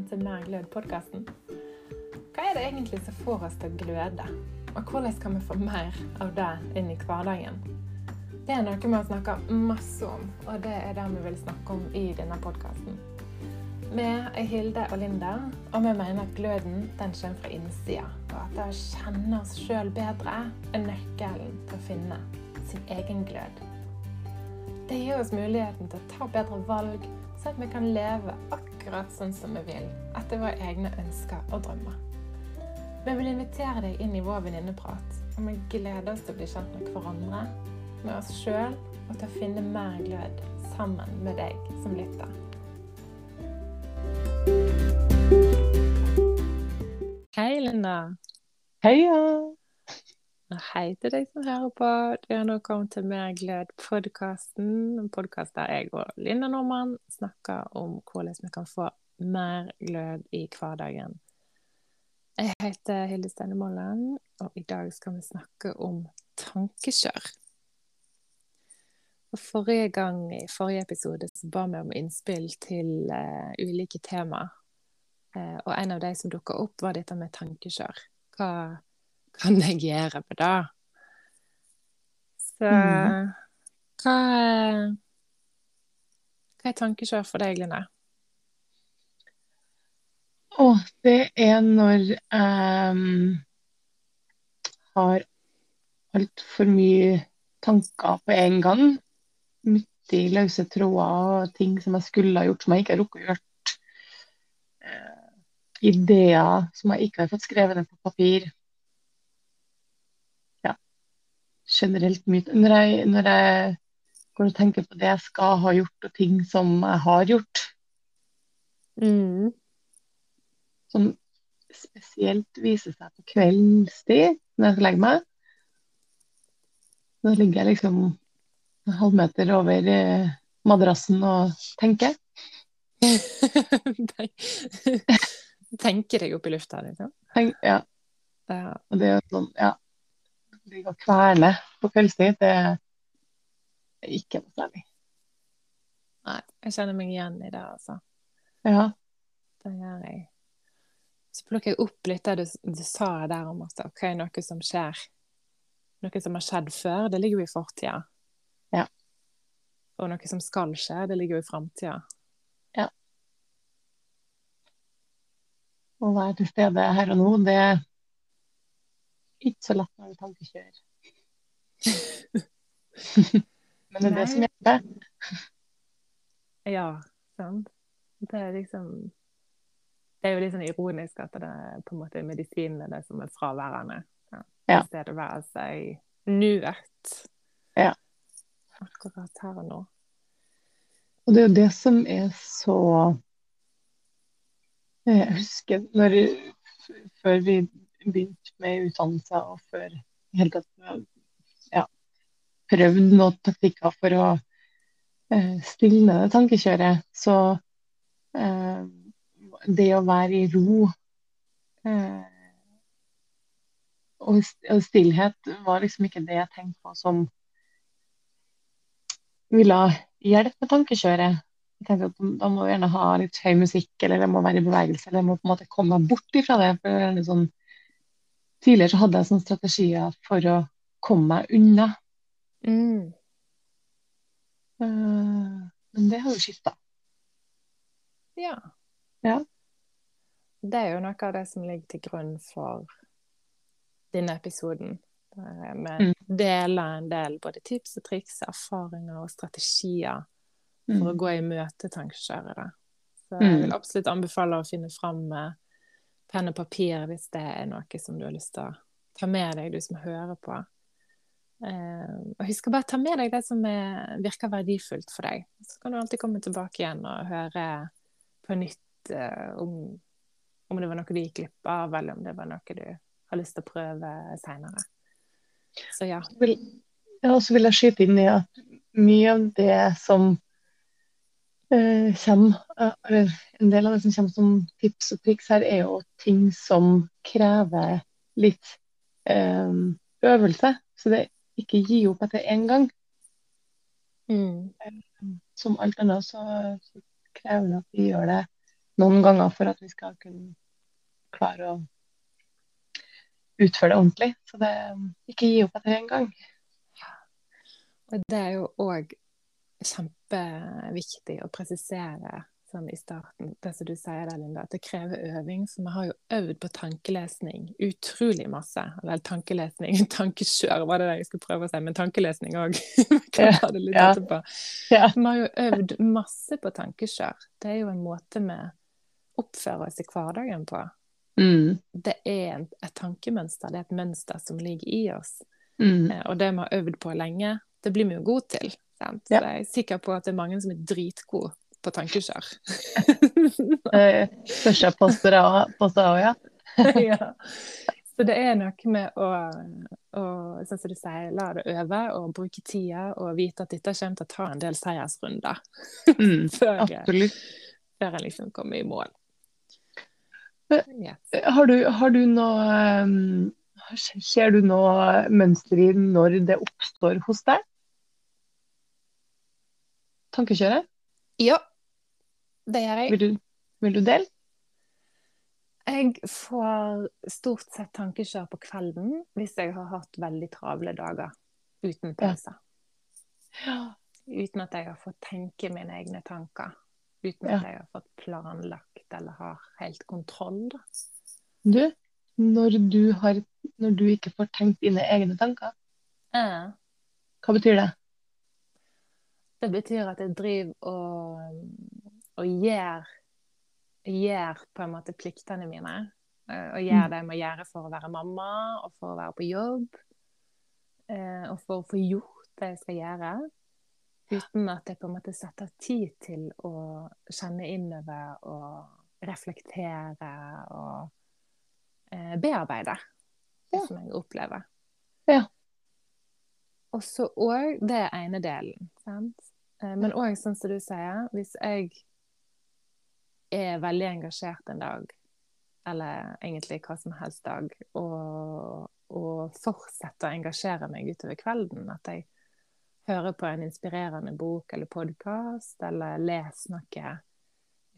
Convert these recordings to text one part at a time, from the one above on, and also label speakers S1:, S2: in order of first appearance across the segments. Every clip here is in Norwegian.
S1: velkommen til Mer glød-podkasten. Hva er det egentlig som får oss til å gløde? Og hvordan kan vi få mer av det inn i hverdagen? Det er noe vi har snakka masse om, og det er det vi vil snakke om i denne podkasten. Vi er Hilde og Linda, og vi mener at gløden den kommer fra innsida. Og at det å kjenne oss sjøl bedre er nøkkelen til å finne sin egen glød. Det gir oss muligheten til å ta bedre valg, så at vi kan leve akkurat sånn som vi vil, etter våre egne ønsker og drømmer. Vi vil invitere deg inn i vår venninneprat, og vi gleder oss til å bli kjent med hverandre, med oss sjøl og til å finne mer glød sammen med deg som lytter. Hei, Linda.
S2: Heia!
S1: Hei til deg som hører på. Du har nå kommet til Mer glød-podkasten. En podkast der jeg og Linda Normann snakker om hvordan vi kan få mer glød i hverdagen. Jeg heter Hilde Steine Molland, og i dag skal vi snakke om tankekjør. Forrige gang, i forrige episode, så ba vi om innspill til uh, ulike tema. Uh, og en av de som dukka opp, var dette med tankekjør. Hva kan jeg gjøre på det? Så mm. hva, hva er tankekjør for deg, Line?
S2: Å, det er når jeg um, har altfor mye tanker på en gang. Mye løse tråder og ting som jeg skulle ha gjort som jeg ikke har rukket å gjøre. Uh, ideer som jeg ikke har fått skrevet ned på papir. Generelt mye når jeg, når jeg går og tenker på det jeg skal ha gjort, og ting som jeg har gjort.
S1: Mm.
S2: Som spesielt viser seg på kveldstid når jeg skal legge meg. Da ligger jeg liksom en halvmeter over eh, madrassen og tenker.
S1: tenker deg opp i lufta, liksom?
S2: Tenk, ja. ja. Og det er sånn, ja ligge og kverne på kveldstid, det er ikke noe særlig.
S1: Nei, jeg kjenner meg igjen i det, altså.
S2: Ja.
S1: Det gjør jeg. Så plukker jeg opp litt det du, du sa der om at OK, noe som skjer, noe som har skjedd før, det ligger jo i fortida.
S2: Ja.
S1: Og noe som skal skje, det ligger jo i framtida.
S2: Ja. Å være til stede her og nå, det ikke så lett når du tankekjører. Men det er det som hjelper.
S1: Ja, sant. Det er liksom Det er jo litt sånn ironisk at det er på en måte medisinen er det som er fraværende. Ja.
S2: Ja.
S1: I være seg nuet.
S2: Ja.
S1: Akkurat her og nå.
S2: Og det er jo det som er så Jeg husker når før vi begynt med utdannelse og før helt tatt ja, prøvd noen taktikker for å eh, stilne det tankekjøret, så eh, det å være i ro eh, og, og stillhet var liksom ikke det jeg tenkte på som ville hjelpe med tankekjøret. Jeg tenkte at Da må du gjerne ha litt høy musikk, eller jeg må være i bevegelse, eller jeg må på en måte komme meg bort ifra det. for det er sånn Tidligere så hadde jeg sånne strategier for å komme meg unna.
S1: Mm.
S2: Uh, men det har jo skifta.
S1: Ja.
S2: ja.
S1: Det er jo noe av det som ligger til grunn for denne episoden. Vi mm. deler en del både tips og triks, erfaringer og strategier for mm. å gå i møte tankekjørere. Så jeg vil mm. absolutt anbefale å finne fram med penn og papir hvis det er noe som du har lyst til å ta med deg, du som hører på. Eh, og husk å bare ta med deg det som er, virker verdifullt for deg. Så kan du alltid komme tilbake igjen og høre på nytt eh, om, om, det var noe du gikk glipp av, eller om det var noe du har lyst til å prøve seinere. Så ja.
S2: Ja, og så vil jeg skyte inn i at mye av det som uh, kommer, uh, en del av det som kommer som tips og triks her, er jo ting som krever litt eh, øvelse. Så det ikke gi opp etter én gang.
S1: Mm.
S2: Um, som alt annet så, så krever det at vi gjør det noen ganger for at vi skal kunne klare å utføre det ordentlig. Så det ikke gi opp etter en gang.
S1: Og det er jo òg kjempeviktig å presisere sånn i starten, det som du sier der, Linda, at det krever øving. Så vi har jo øvd på tankelesning utrolig masse. Eller tankelesning, tankekjør var det det jeg skulle prøve å si, men tankelesning òg. litt ja. Ja. Vi har jo øvd masse på tankekjør. Det er jo en måte vi oppfører oss i hverdagen på. Mm. Det er et tankemønster, det er et mønster som ligger i oss. Mm. Eh, og det vi har øvd på lenge, det blir vi jo gode til. Sant? Ja. jeg er sikker på at det er mange som er dritgode på tankekjør.
S2: Spørs jeg poster òg, ja.
S1: ja. Så det er noe med å, å sånn som du sier, la det øve og bruke tida og vite at dette kommer til å ta en del seiersrunder
S2: mm, før,
S1: før en liksom kommer i mål.
S2: Yes. Har, du, har du noe um, Ser du noe mønster i når det oppstår hos deg? Tankekjøret?
S1: Ja, det gjør jeg.
S2: Vil du, vil du dele?
S1: Jeg får stort sett tankekjør på kvelden hvis jeg har hatt veldig travle dager uten pause. Ja. Uten at jeg har fått tenke mine egne tanker. Uten ja. at jeg har fått planlagt eller har helt kontroll. Da.
S2: Du, når du, har, når du ikke får tenkt dine egne tanker, ja. hva betyr det?
S1: Det betyr at jeg driver og, og gjør, gjør på en måte pliktene mine. Eh, og gjør mm. det jeg må gjøre for å være mamma, og for å være på jobb. Eh, og for å få gjort det jeg skal gjøre. Uten at jeg på en måte setter tid til å kjenne innover og reflektere og eh, bearbeide det som jeg opplever.
S2: Ja.
S1: Og så òg Det ene delen. Sant? Eh, men òg sånn som du sier, hvis jeg er veldig engasjert en dag, eller egentlig hva som helst dag, og, og fortsetter å engasjere meg utover kvelden, at jeg hører på en inspirerende bok eller podkast, eller leser noe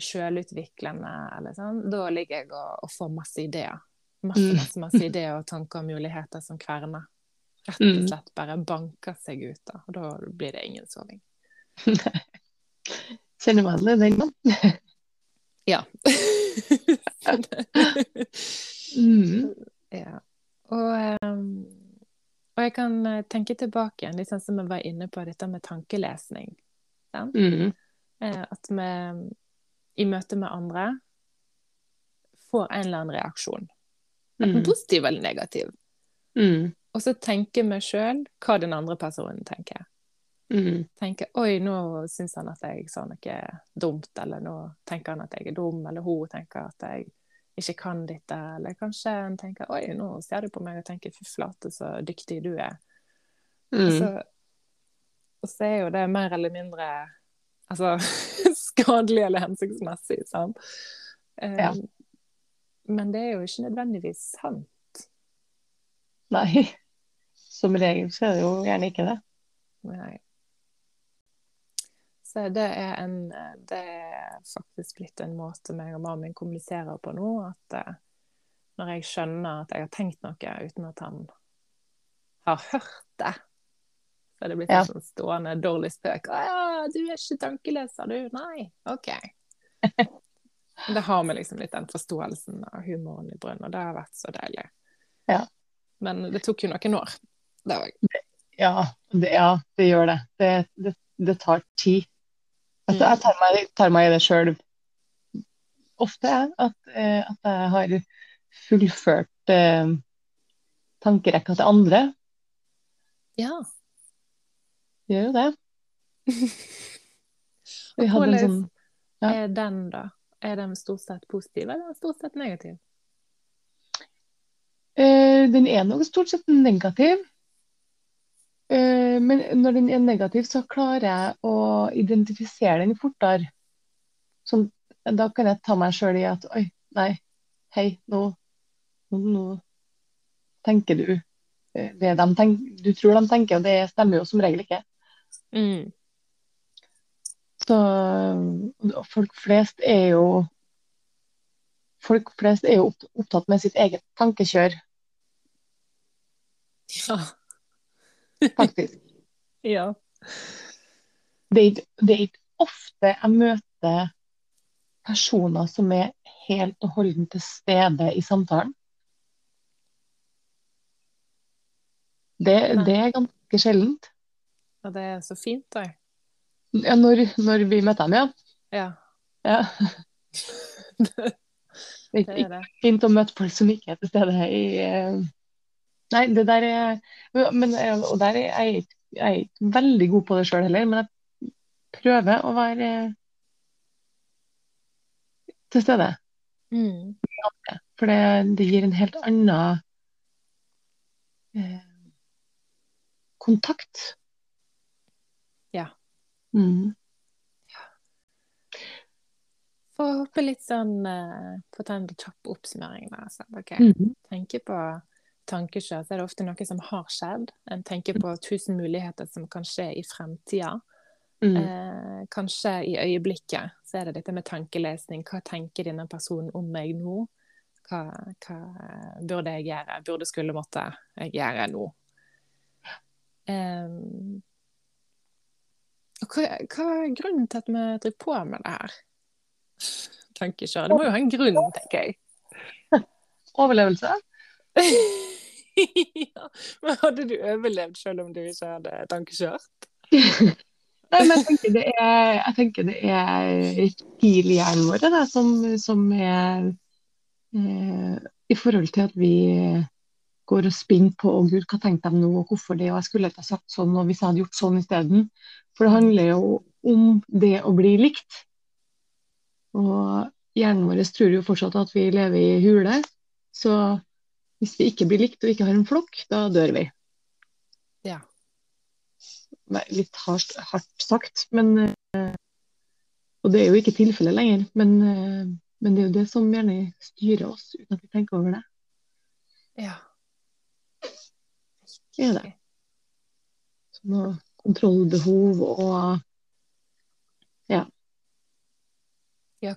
S1: sjølutviklende eller sånn, da ligger jeg og, og får masse ideer. Masse, mm. masse, masse ideer og tanker og muligheter som kverner. Rett og mm. slett bare banker seg ut, da. Og da blir det ingen soving.
S2: Kjenner man alle den, mann.
S1: ja.
S2: mm.
S1: ja. Og, um, og, jeg kan eh, tenke tilbake igjen, litt sånn som jeg var inne på dette med tankelesning.
S2: Mm.
S1: Eh, at vi i møte med andre får en eller annen reaksjon. Enten mm. positiv eller negativ.
S2: Mm.
S1: Og så tenker vi sjøl hva den andre personen tenker.
S2: Mm.
S1: Tenker oi, nå syns han at jeg sa noe dumt, eller nå tenker han at jeg er dum, eller hun tenker at jeg ikke kan dette, eller kanskje han tenker oi, nå ser du på meg og tenker fy flate, så dyktig du er.
S2: Mm.
S1: Og, så, og, så, er jo det mer eller mindre altså skadelig eller hensiktsmessig, sant. Um, ja. Men det er jo ikke nødvendigvis sant.
S2: Nei. Som regel så er det jo gjerne ikke det.
S1: Nei. Så det er, en, det er faktisk blitt en måte meg og mannen min kommuniserer på nå. At eh, når jeg skjønner at jeg har tenkt noe uten at han har hørt det, så er det blitt ja. en sånn stående dårlig spøk. 'Å ja, du er ikke tankeleser, du?' Nei, OK. det har vi liksom litt den forståelsen av humoren i brønnen, og det har vært så deilig.
S2: Ja.
S1: Men det tok jo noen år, det òg.
S2: Ja, ja, det gjør det. Det, det. det, tar tid. Altså, jeg tar meg, tar meg i det sjøl ofte, jeg. At, eh, at, jeg har fullført eh, tankerekka til andre.
S1: Ja.
S2: Gjør jo det.
S1: Og hvordan sånn, ja. er den, da? Er den stort sett positiv, eller stort sett negativ?
S2: Eh, den er nok stort sett negativ. Eh, men når den er negativ, så klarer jeg å identifisere den fortere. Sånn, da kan jeg ta meg sjøl i at oi, nei, hei, nå, nå, nå tenker du eh, det de tenker, du tror de tenker, og det stemmer jo som regel ikke.
S1: Mm.
S2: Så folk flest er jo folk flest er jo opptatt med sitt eget tankekjør,
S1: Ja.
S2: Faktisk.
S1: ja.
S2: Det er, ikke- ofte jeg møter personer som er helt og holdent til stede i samtalen. Det, det er ganske sjeldent.
S1: Ja, det er så fint, da.
S2: Ja, når, når vi møter dem, ja.
S1: Ja.
S2: ja.
S1: det
S2: er
S1: er
S2: ikke fint å møte folk som ikke er til stede i eh, Nei, det der er men, Og der er jeg, er ikke veldig god på det sjøl heller, men jeg prøver å være til stede.
S1: Mm.
S2: For det, det gir en helt annen eh, kontakt.
S1: Ja.
S2: Mm.
S1: For å hoppe litt sånn eh, på ta en kjapp oppsummering. Da. Så, Mm
S2: -hmm.
S1: Tenker på tankekjør, så er det ofte noe som har skjedd. En tenker på tusen muligheter som kan skje i fremtida.
S2: Mm.
S1: Eh, kanskje i øyeblikket så er det dette med tankelesning. Hva tenker denne personen om meg nå? Hva, hva burde jeg gjøre? Burde skulle måtte jeg gjøre nå? Eh, hva, hva er grunnen til at vi driver på med det her? Tankekjør. Det må jo ha en grunn, tenker jeg.
S2: Overlevelse.
S1: ja. Men hadde du overlevd selv om du ikke hadde tankekjørt?
S2: Nei, men jeg tenker det er, jeg tenker det er reptilhjernen vår da, som, som er eh, I forhold til at vi går og spinner på å gud, hva tenkte de nå, og hvorfor det, og jeg skulle ikke ha sagt sånn, og hvis jeg hadde gjort sånn isteden. For det handler jo om det å bli likt. Og hjernen vår tror jo fortsatt at vi lever i hule. Så hvis vi ikke blir likt og ikke har en flokk, da dør vi.
S1: Ja.
S2: Litt hardt, hardt sagt, men eh, Og det er jo ikke tilfellet lenger, men, eh, men det er jo det som gjerne styrer oss, uten at vi tenker over det.
S1: Ja.
S2: Det er det. Som kontrollbehov og
S1: Ja,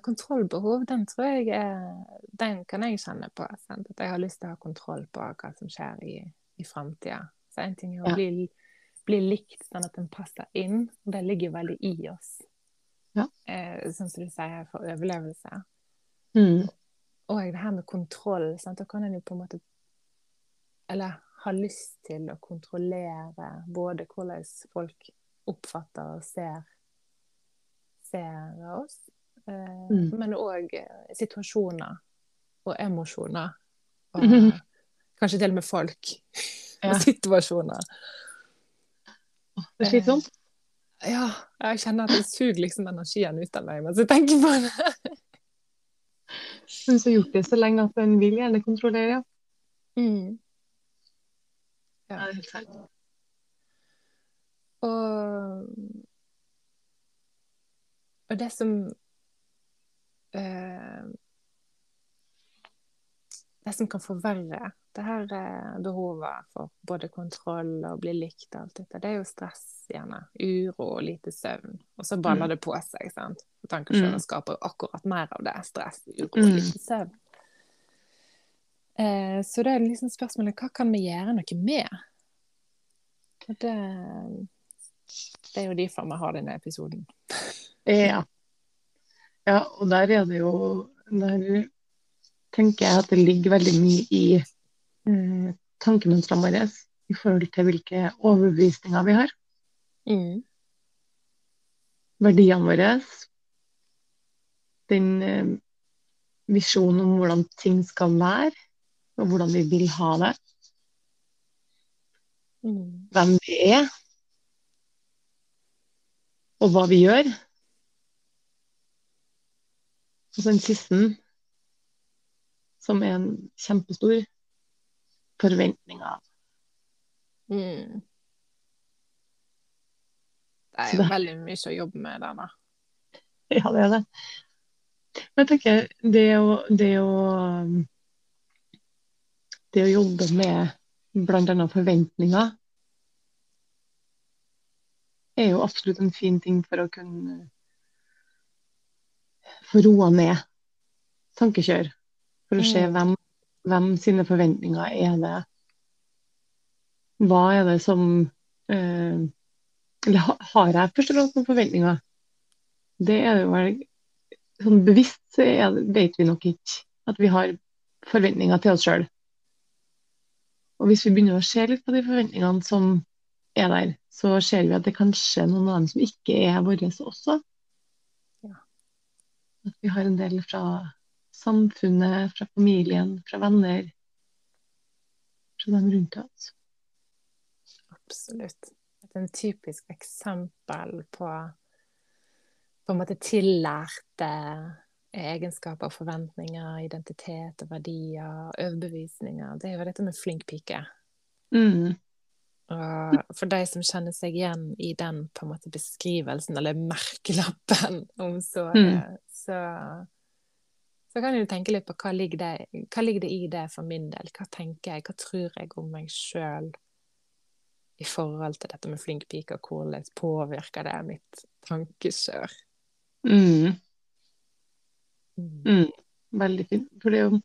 S1: kontrollbehov, den tror jeg er Den kan jeg kjenne på. Sant? At jeg har lyst til å ha kontroll på hva som skjer i, i framtida. Så en ting er å
S2: Ja.
S1: bli, bli likt sånn at den passer inn. og Det ligger veldig i oss.
S2: Ja.
S1: Eh, sånn som du sier, for overlevelse.
S2: mm,
S1: Og det her med kontroll. Sant? Da kan en jo på en måte Eller ha lyst til å kontrollere både hvordan folk oppfatter og ser, ser oss,
S2: Mm.
S1: men òg situasjoner og emosjoner. Og
S2: Mhm.
S1: kanskje til og med folk
S2: Ja.
S1: og situasjoner.
S2: det er slitsomt.
S1: Ja, jeg kjenner at det suger liksom energien ut av meg mens jeg tenker på det.
S2: Men så har gjort det så lenge at en vil gjerne kontrollere. Ja.
S1: Mm.
S2: Ja, det er helt feil.
S1: Og, og det som eh, Det som kan forverre det her eh, behovet for både kontroll og bli likt og alt dette, det er jo stress, gjerne. Uro og lite søvn. Og så baller
S2: Mm.
S1: det på seg. sant? Tankekjøret
S2: Mm.
S1: skaper akkurat mer av det. Stress, uro og
S2: Mm.
S1: lite søvn. Eh, så det er liksom spørsmålet hva kan vi gjøre noe med? Og det, det er jo derfor vi har denne episoden.
S2: Ja. Ja, og der er det jo Der tenker jeg at det ligger veldig mye i eh, tankemønstrene våre i forhold til hvilke overbevisninger vi har.
S1: Mm.
S2: Verdiene våre. Den eh, visjonen om hvordan ting skal være, og hvordan vi vil ha det.
S1: Mm.
S2: Hvem vi er. Og hva vi gjør. Og så den siste, som er en kjempestor forventninger.
S1: Mm. Det er jo
S2: det-
S1: veldig mye å jobbe med der, da.
S2: Ja, det er det. Men jeg tenker det å, det å Det å jobbe med bl.a. forventninger er jo absolutt en fin ting for å kunne få roa ned tankekjør. For å se
S1: Mm.
S2: hvem, hvem sine forventninger er det Hva er det som eh, Eller har jeg først og fremst noen forventninger? Det er det vel Sånn bevisst så er, vet vi nok ikke at vi har forventninger til oss sjøl. Og hvis vi begynner å se litt på de forventningene som er der, så ser vi at det kanskje er noen av dem som ikke er våre også. At vi har en del fra samfunnet, fra familien, fra venner. Fra dem rundt oss.
S1: Absolutt. Et en typisk eksempel på på en måte tillærte egenskaper, forventninger, identitet og verdier, overbevisninger. Det er jo dette med flink pike.
S2: Mm.
S1: Og for de som kjenner seg igjen i den på en måte beskrivelsen, eller merkelappen, om så,
S2: Mm.
S1: så, så kan du tenke litt på hva ligger, det, hva ligger det i det for min del? Hva tenker jeg, hva tror jeg om meg sjøl i forhold til dette med flink pike, og hvordan påvirker det mitt tankekjør?
S2: Mm.
S1: Mm.
S2: Mm. Veldig fint. For det er jo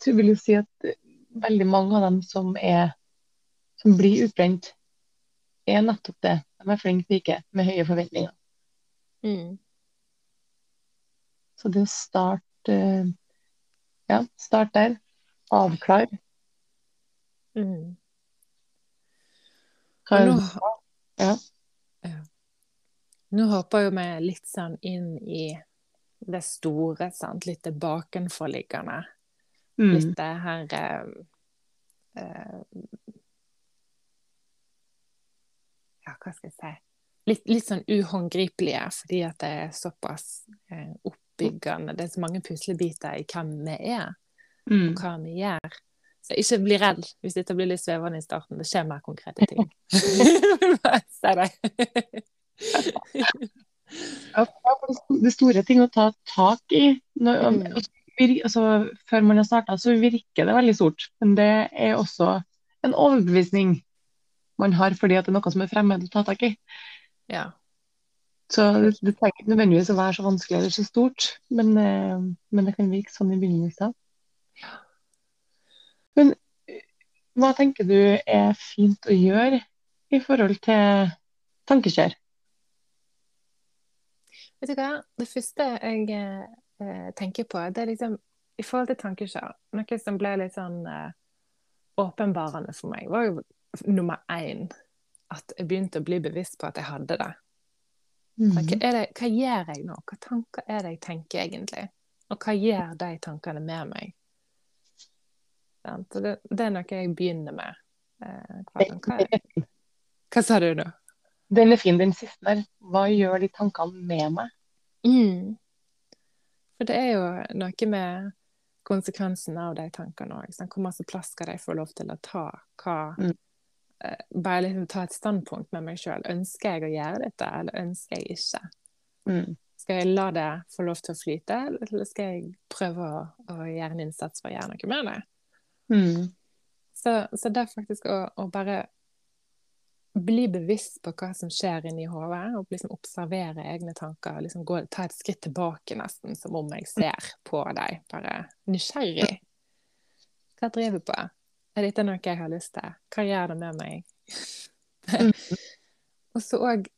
S2: Så jeg vil jo si at veldig mange av dem som er som blir utbrent, er nettopp det. De er flinke piker med høye forventninger.
S1: Mm.
S2: Så det å starte eh, Ja, start der. Avklar.
S1: Mm.
S2: Kan,
S1: nå,
S2: Ja.
S1: Ja. Nå hopper jo vi litt sånn inn i det store, sant? litt det bakenforliggende.
S2: Mm.
S1: Litt det her eh, eh, Ja, hva skal jeg si? Litt, litt sånn uhåndgripelige, fordi at det er såpass eh, oppbyggende. Det er så mange puslebiter i hvem vi er,
S2: Mm.
S1: og hva vi gjør. Så ikke bli redd hvis dette blir litt svevende i starten. Det skjer mer konkrete ting. Bare det.
S2: Det- store ting å ta tak i. Når,
S1: Mm.
S2: og vir- altså, før man har starta, så virker det veldig stort. Men det er også en overbevisning man har fordi at det er noe som er fremmed å ta tak i.
S1: Ja.
S2: Så det, det trenger ikke nødvendigvis å være så vanskelig eller så stort, men, eh, men det kan virke sånn i begynnelsen. Men eh, hva tenker du er fint å gjøre i forhold til tankeskjær?
S1: Vet du hva? Det første jeg eh, tenker på, det er liksom i forhold til tankekjør. Noe som ble litt sånn eh, åpenbarende for meg, var jo nummer én at jeg begynte å bli bevisst på at jeg hadde det. Hva,
S2: Mhm.
S1: er det, hva gjør jeg nå? Hva tanker er det jeg tenker egentlig? Og hva gjør de tankene med meg? Så Det, det er noe jeg begynner med. Eh, hver hva, hva sa du nå?
S2: Den er fin, den siste der. Hva gjør de tankene med meg?
S1: Mm. For det er jo noe med konsekvensen av de tankene òg. Hvor masse plass skal de få lov til å ta? Hva,
S2: Mm.
S1: uh, bare liksom ta et standpunkt med meg sjøl. Ønsker jeg å gjøre dette, eller ønsker jeg ikke?
S2: Mm.
S1: Skal jeg la det få lov til å flyte, eller skal jeg prøve å, å gjøre en innsats for å gjøre noe med det?
S2: Mm.
S1: Så, så det er faktisk å, å bare bli bevisst på hva som skjer inni hodet, og liksom observere egne tanker. liksom gå, Ta et skritt tilbake, nesten, som om jeg ser på deg. Bare nysgjerrig. Hva driver du på? Er dette noe jeg har lyst til? Hva gjør det med meg? og så òg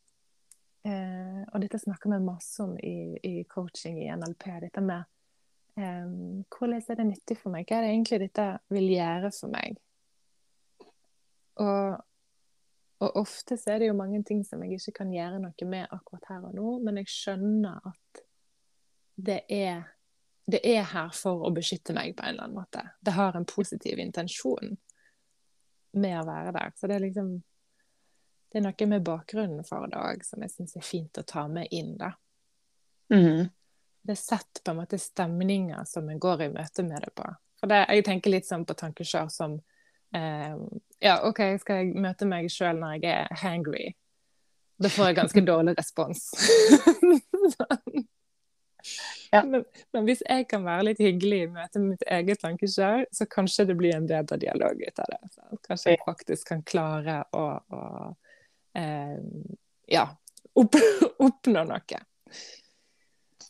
S1: eh, Og dette snakker vi masse om i, i coaching i NLP. Dette med eh, hvordan er det nyttig for meg? Hva er det egentlig dette vil gjøre for meg? Og og ofte så er det jo mange ting som jeg ikke kan gjøre noe med akkurat her og nå, men jeg skjønner at det er, det er her for å beskytte meg på en eller annen måte. Det har en positiv intensjon med å være der. Så det er liksom Det er noe med bakgrunnen for det òg som jeg syns er fint å ta med inn, da.
S2: Mm.
S1: Det setter på en måte stemninger som en går i møte med det på. For det, jeg tenker litt sånn på tankeskjør som eh, Ja, OK, skal jeg møte meg sjøl når jeg er hangry? Da får jeg ganske dårlig respons.
S2: Ja.
S1: men, men hvis jeg kan være litt hyggelig i møte med mitt eget tankeskjær, så kanskje det blir en bedre dialog ut av det. Så kanskje jeg faktisk kan klare å, å eh, ja, opp, oppnå noe.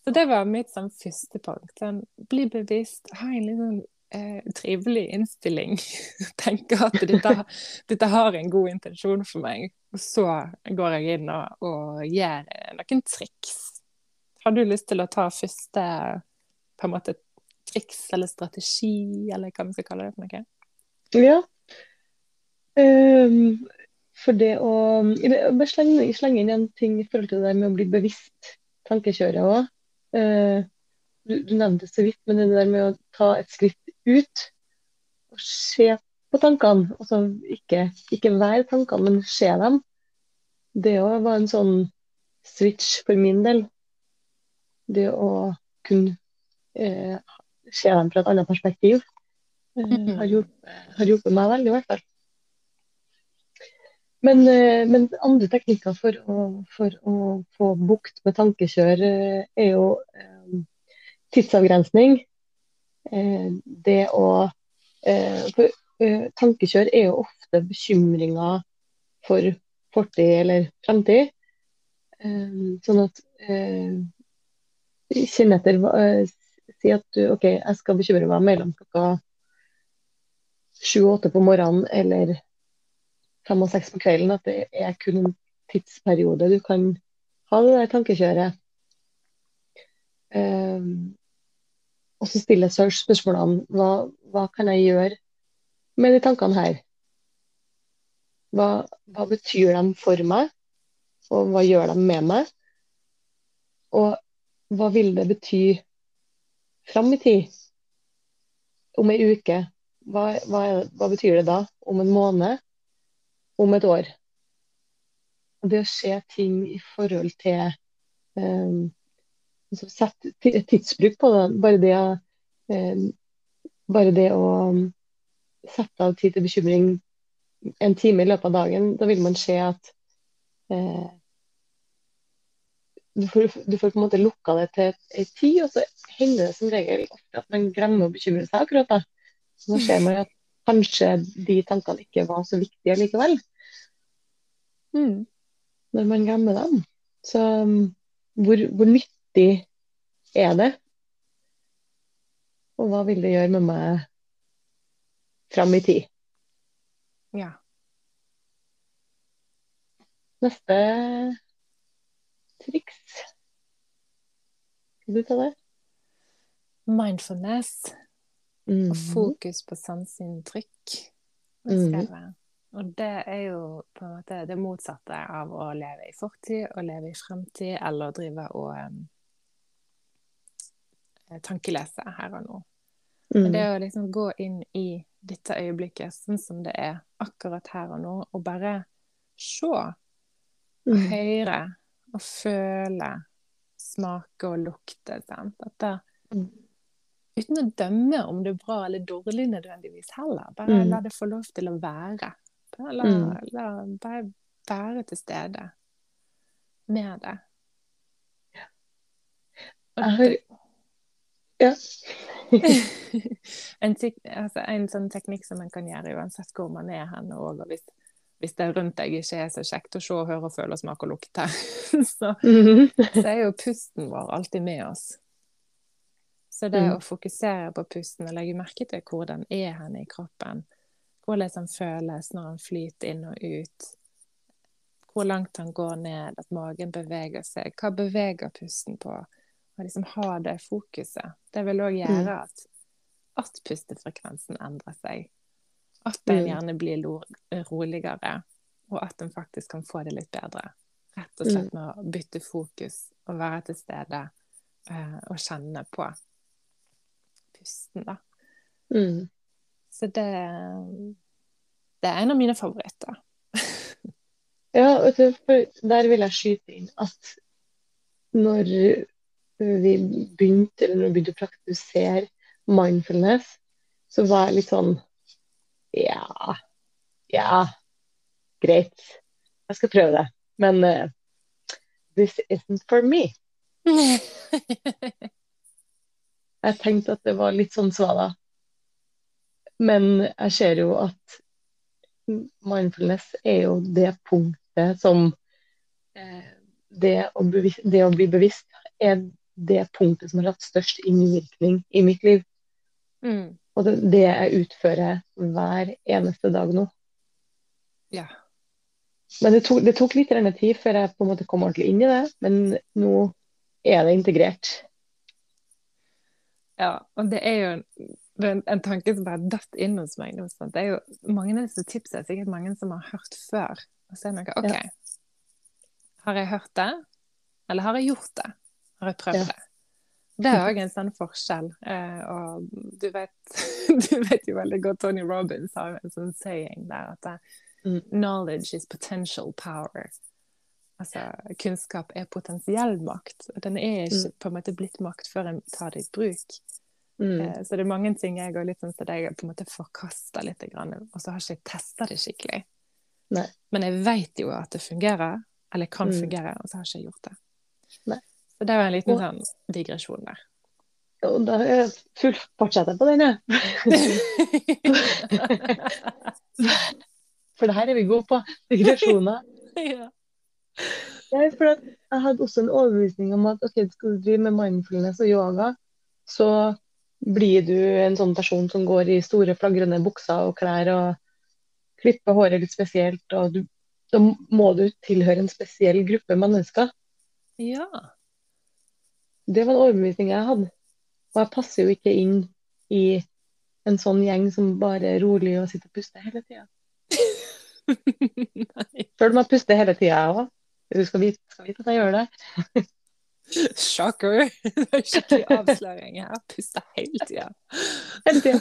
S1: Så det var mitt sånn første punkt. Sånn, bli bevisst, ha en litt sånn eh, trivelig innstilling. Tenker at dette, dette, har en god intensjon for meg. Og så går jeg inn og, og gjør noen triks. Har du lyst til å ta første på en måte triks eller strategi, eller hva vi skal kalle det for noe?
S2: Ja. Um, for det å Bare slenge, slenge, inn en ting i forhold til det med å bli bevisst tankekjøret òg. Uh, eh, du, du, nevnte det så vidt, men det der med å ta et skritt ut og se på tankene. Altså ikke, ikke være tankene, men se dem. Det òg var en sånn switch for min del. Det å kunne eh, se dem fra et annet perspektiv. eh, har, hjulpet, har hjulpet meg veldig, i hvert fall. Men, eh, men, andre teknikker for å, for å, få bukt med tankekjør eh, er jo eh, tidsavgrensning. Eh, det å eh, for, eh, Tankekjør er jo ofte bekymringer for fortid eller fremtid. sånn at Kjenn etter Si at du OK, jeg skal bekymre meg mellom klokka sju-åtte på morgenen eller fem og seks på kvelden, at det er kun en tidsperiode du kan ha det der tankekjøret. Um, og så stiller jeg selv spørsmålene hva, hva kan jeg gjøre med de tankene her? Hva, hva, betyr de for meg, og hva gjør de med meg? Og hva vil det bety fram i tid? Om ei uke? Hva, hva, hva betyr det da? Om en måned? om et år. Det å se ting i forhold til um, altså Sette tidsbruk på det. Bare det, eh, bare det å sette av tid til bekymring en time i løpet av dagen, da vil man se at eh, du, får, du får, på en måte lukka det til en tid, og så hender det som regel ofte at man glemmer å bekymre seg akkurat da. Så ser man at kanskje de tankene ikke var så viktige likevel. Mm. Når man glemmer dem. Så um, hvor, hvor, nyttig er det? Og hva vil det gjøre med meg fram i tid?
S1: Ja.
S2: Neste triks. Skal du ta det?
S1: Mindfulness. Mm. Og fokus på sanseinntrykk. Mm. Og det er jo på en måte det motsatte av å leve i fortid og leve i fremtid, eller drive og tankelese her og nå. Mm. Men det å liksom gå inn i dette øyeblikket sånn som det er akkurat her og nå, og bare se og mm. høre og føle, smake og lukte. Sant? At det, mm. Uten å dømme om det er bra eller dårlig nødvendigvis heller. Bare mm. la det få lov til å være. Bare la, mm. la bare være til stede med det.
S2: Jeg Ja.
S1: en, altså, en, sånn teknikk som man kan gjøre uansett hvor man er hen, og hvis, hvis det rundt deg ikke er så kjekt å se, høre, føle, smake og lukte, så, mm-hmm. så er jo pusten vår alltid med oss. Så det mm. å fokusere på pusten og legge merke til hvor den er hen i kroppen, hvordan den føles når den flyter inn og ut, hvor langt den går ned, at magen beveger seg, hva beveger pusten på? Og liksom ha det fokuset. Det vil òg gjøre mm. at, at pustefrekvensen endrer seg. At den mm. gjerne blir roligere, og at en faktisk kan få det litt bedre. Rett og slett med å bytte fokus og være til stede uh, og kjenne på pusten, da. Mm. Så det, det er en av mine favoritter.
S2: ja, der vil jeg skyte inn at når vi begynte, eller når vi begynte å praktisere mindfulness, så var jeg litt sånn Ja, ja, greit. Jeg skal prøve det. Men uh, this isn't for me. Jeg tenkte at det var litt sånn svada. Men jeg ser jo at mindfulness er jo det punktet som eh, det, å det, å bli bevisst er det punktet som har hatt størst innvirkning i mitt liv.
S1: Mm.
S2: Og det, det jeg utfører hver eneste dag nå.
S1: Ja.
S2: Men det tok, det tok litt tid før jeg på en måte kom ordentlig inn i det. Men nå er det integrert.
S1: Ja, og det er jo en, en, tanke som bare datt inn hos meg. Det er jo mange av disse tipsene er sikkert mange som har hørt før. Og så er det noe OK,
S2: Ja.
S1: har jeg hørt det? Eller har jeg gjort det? Har jeg prøvd det? Det er òg en sånn forskjell. Eh, og du vet, du vet jo veldig godt Tony Robins har en sånn saying der at det,
S2: Mm.
S1: knowledge is potential power. Altså kunnskap er potensiell makt. Den er ikke på en måte blitt makt før en tar det i bruk.
S2: Mm.
S1: Eh, Så det er mange ting jeg går litt sånn som deg på en måte forkaster litt, og så har ikke jeg testa det skikkelig.
S2: Nei.
S1: Men jeg vet jo at det fungerer, eller kan
S2: Mm.
S1: fungere, og så har ikke jeg gjort det.
S2: Nei.
S1: Så det var en liten sånn digresjon der.
S2: Og da er full fortsetter jeg på den, jeg. For det her er vi gode på. Digresjoner.
S1: ja.
S2: Ja, for jeg hadde også en overbevisning om at ok, skal du drive med mindfulness og yoga, så blir du en sånn person som går i store, flagrende bukser og klær og klipper håret litt spesielt, og du, da må du tilhøre en spesiell gruppe mennesker.
S1: ja.
S2: Det var en overbevisning jeg hadde. Og jeg passer jo ikke inn i en sånn gjeng som bare er rolig og sitter og puster hele tida. Sjøl om jeg puster hele tida, jeg òg. Du skal vite, skal vite at jeg gjør det.
S1: Shocker! Det er skikkelig avsløring. Jeg puster hele tida.
S2: Hele tida.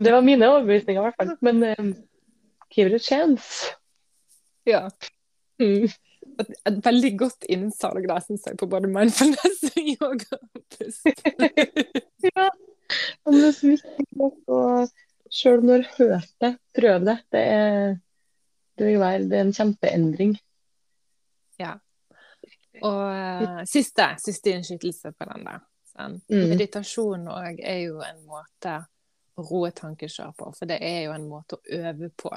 S2: Det var mine overbevisninger, i hvert fall. Men um, give it a chance.
S1: Ja.
S2: Mm.
S1: Et, veldig godt innsalg der, syns jeg, på både mindfulness og yoga og pust.
S2: Ja. Og det er så viktig nok å Sjøl om du hørt det, prøv det. Det, er, det vil være det er en kjempeendring. Ja.
S1: Og eh, siste, siste innskytelse på den der. Sånn.
S2: Mm.
S1: Meditasjon òg er jo en måte å roe tankekjør på, for det er jo en måte å øve på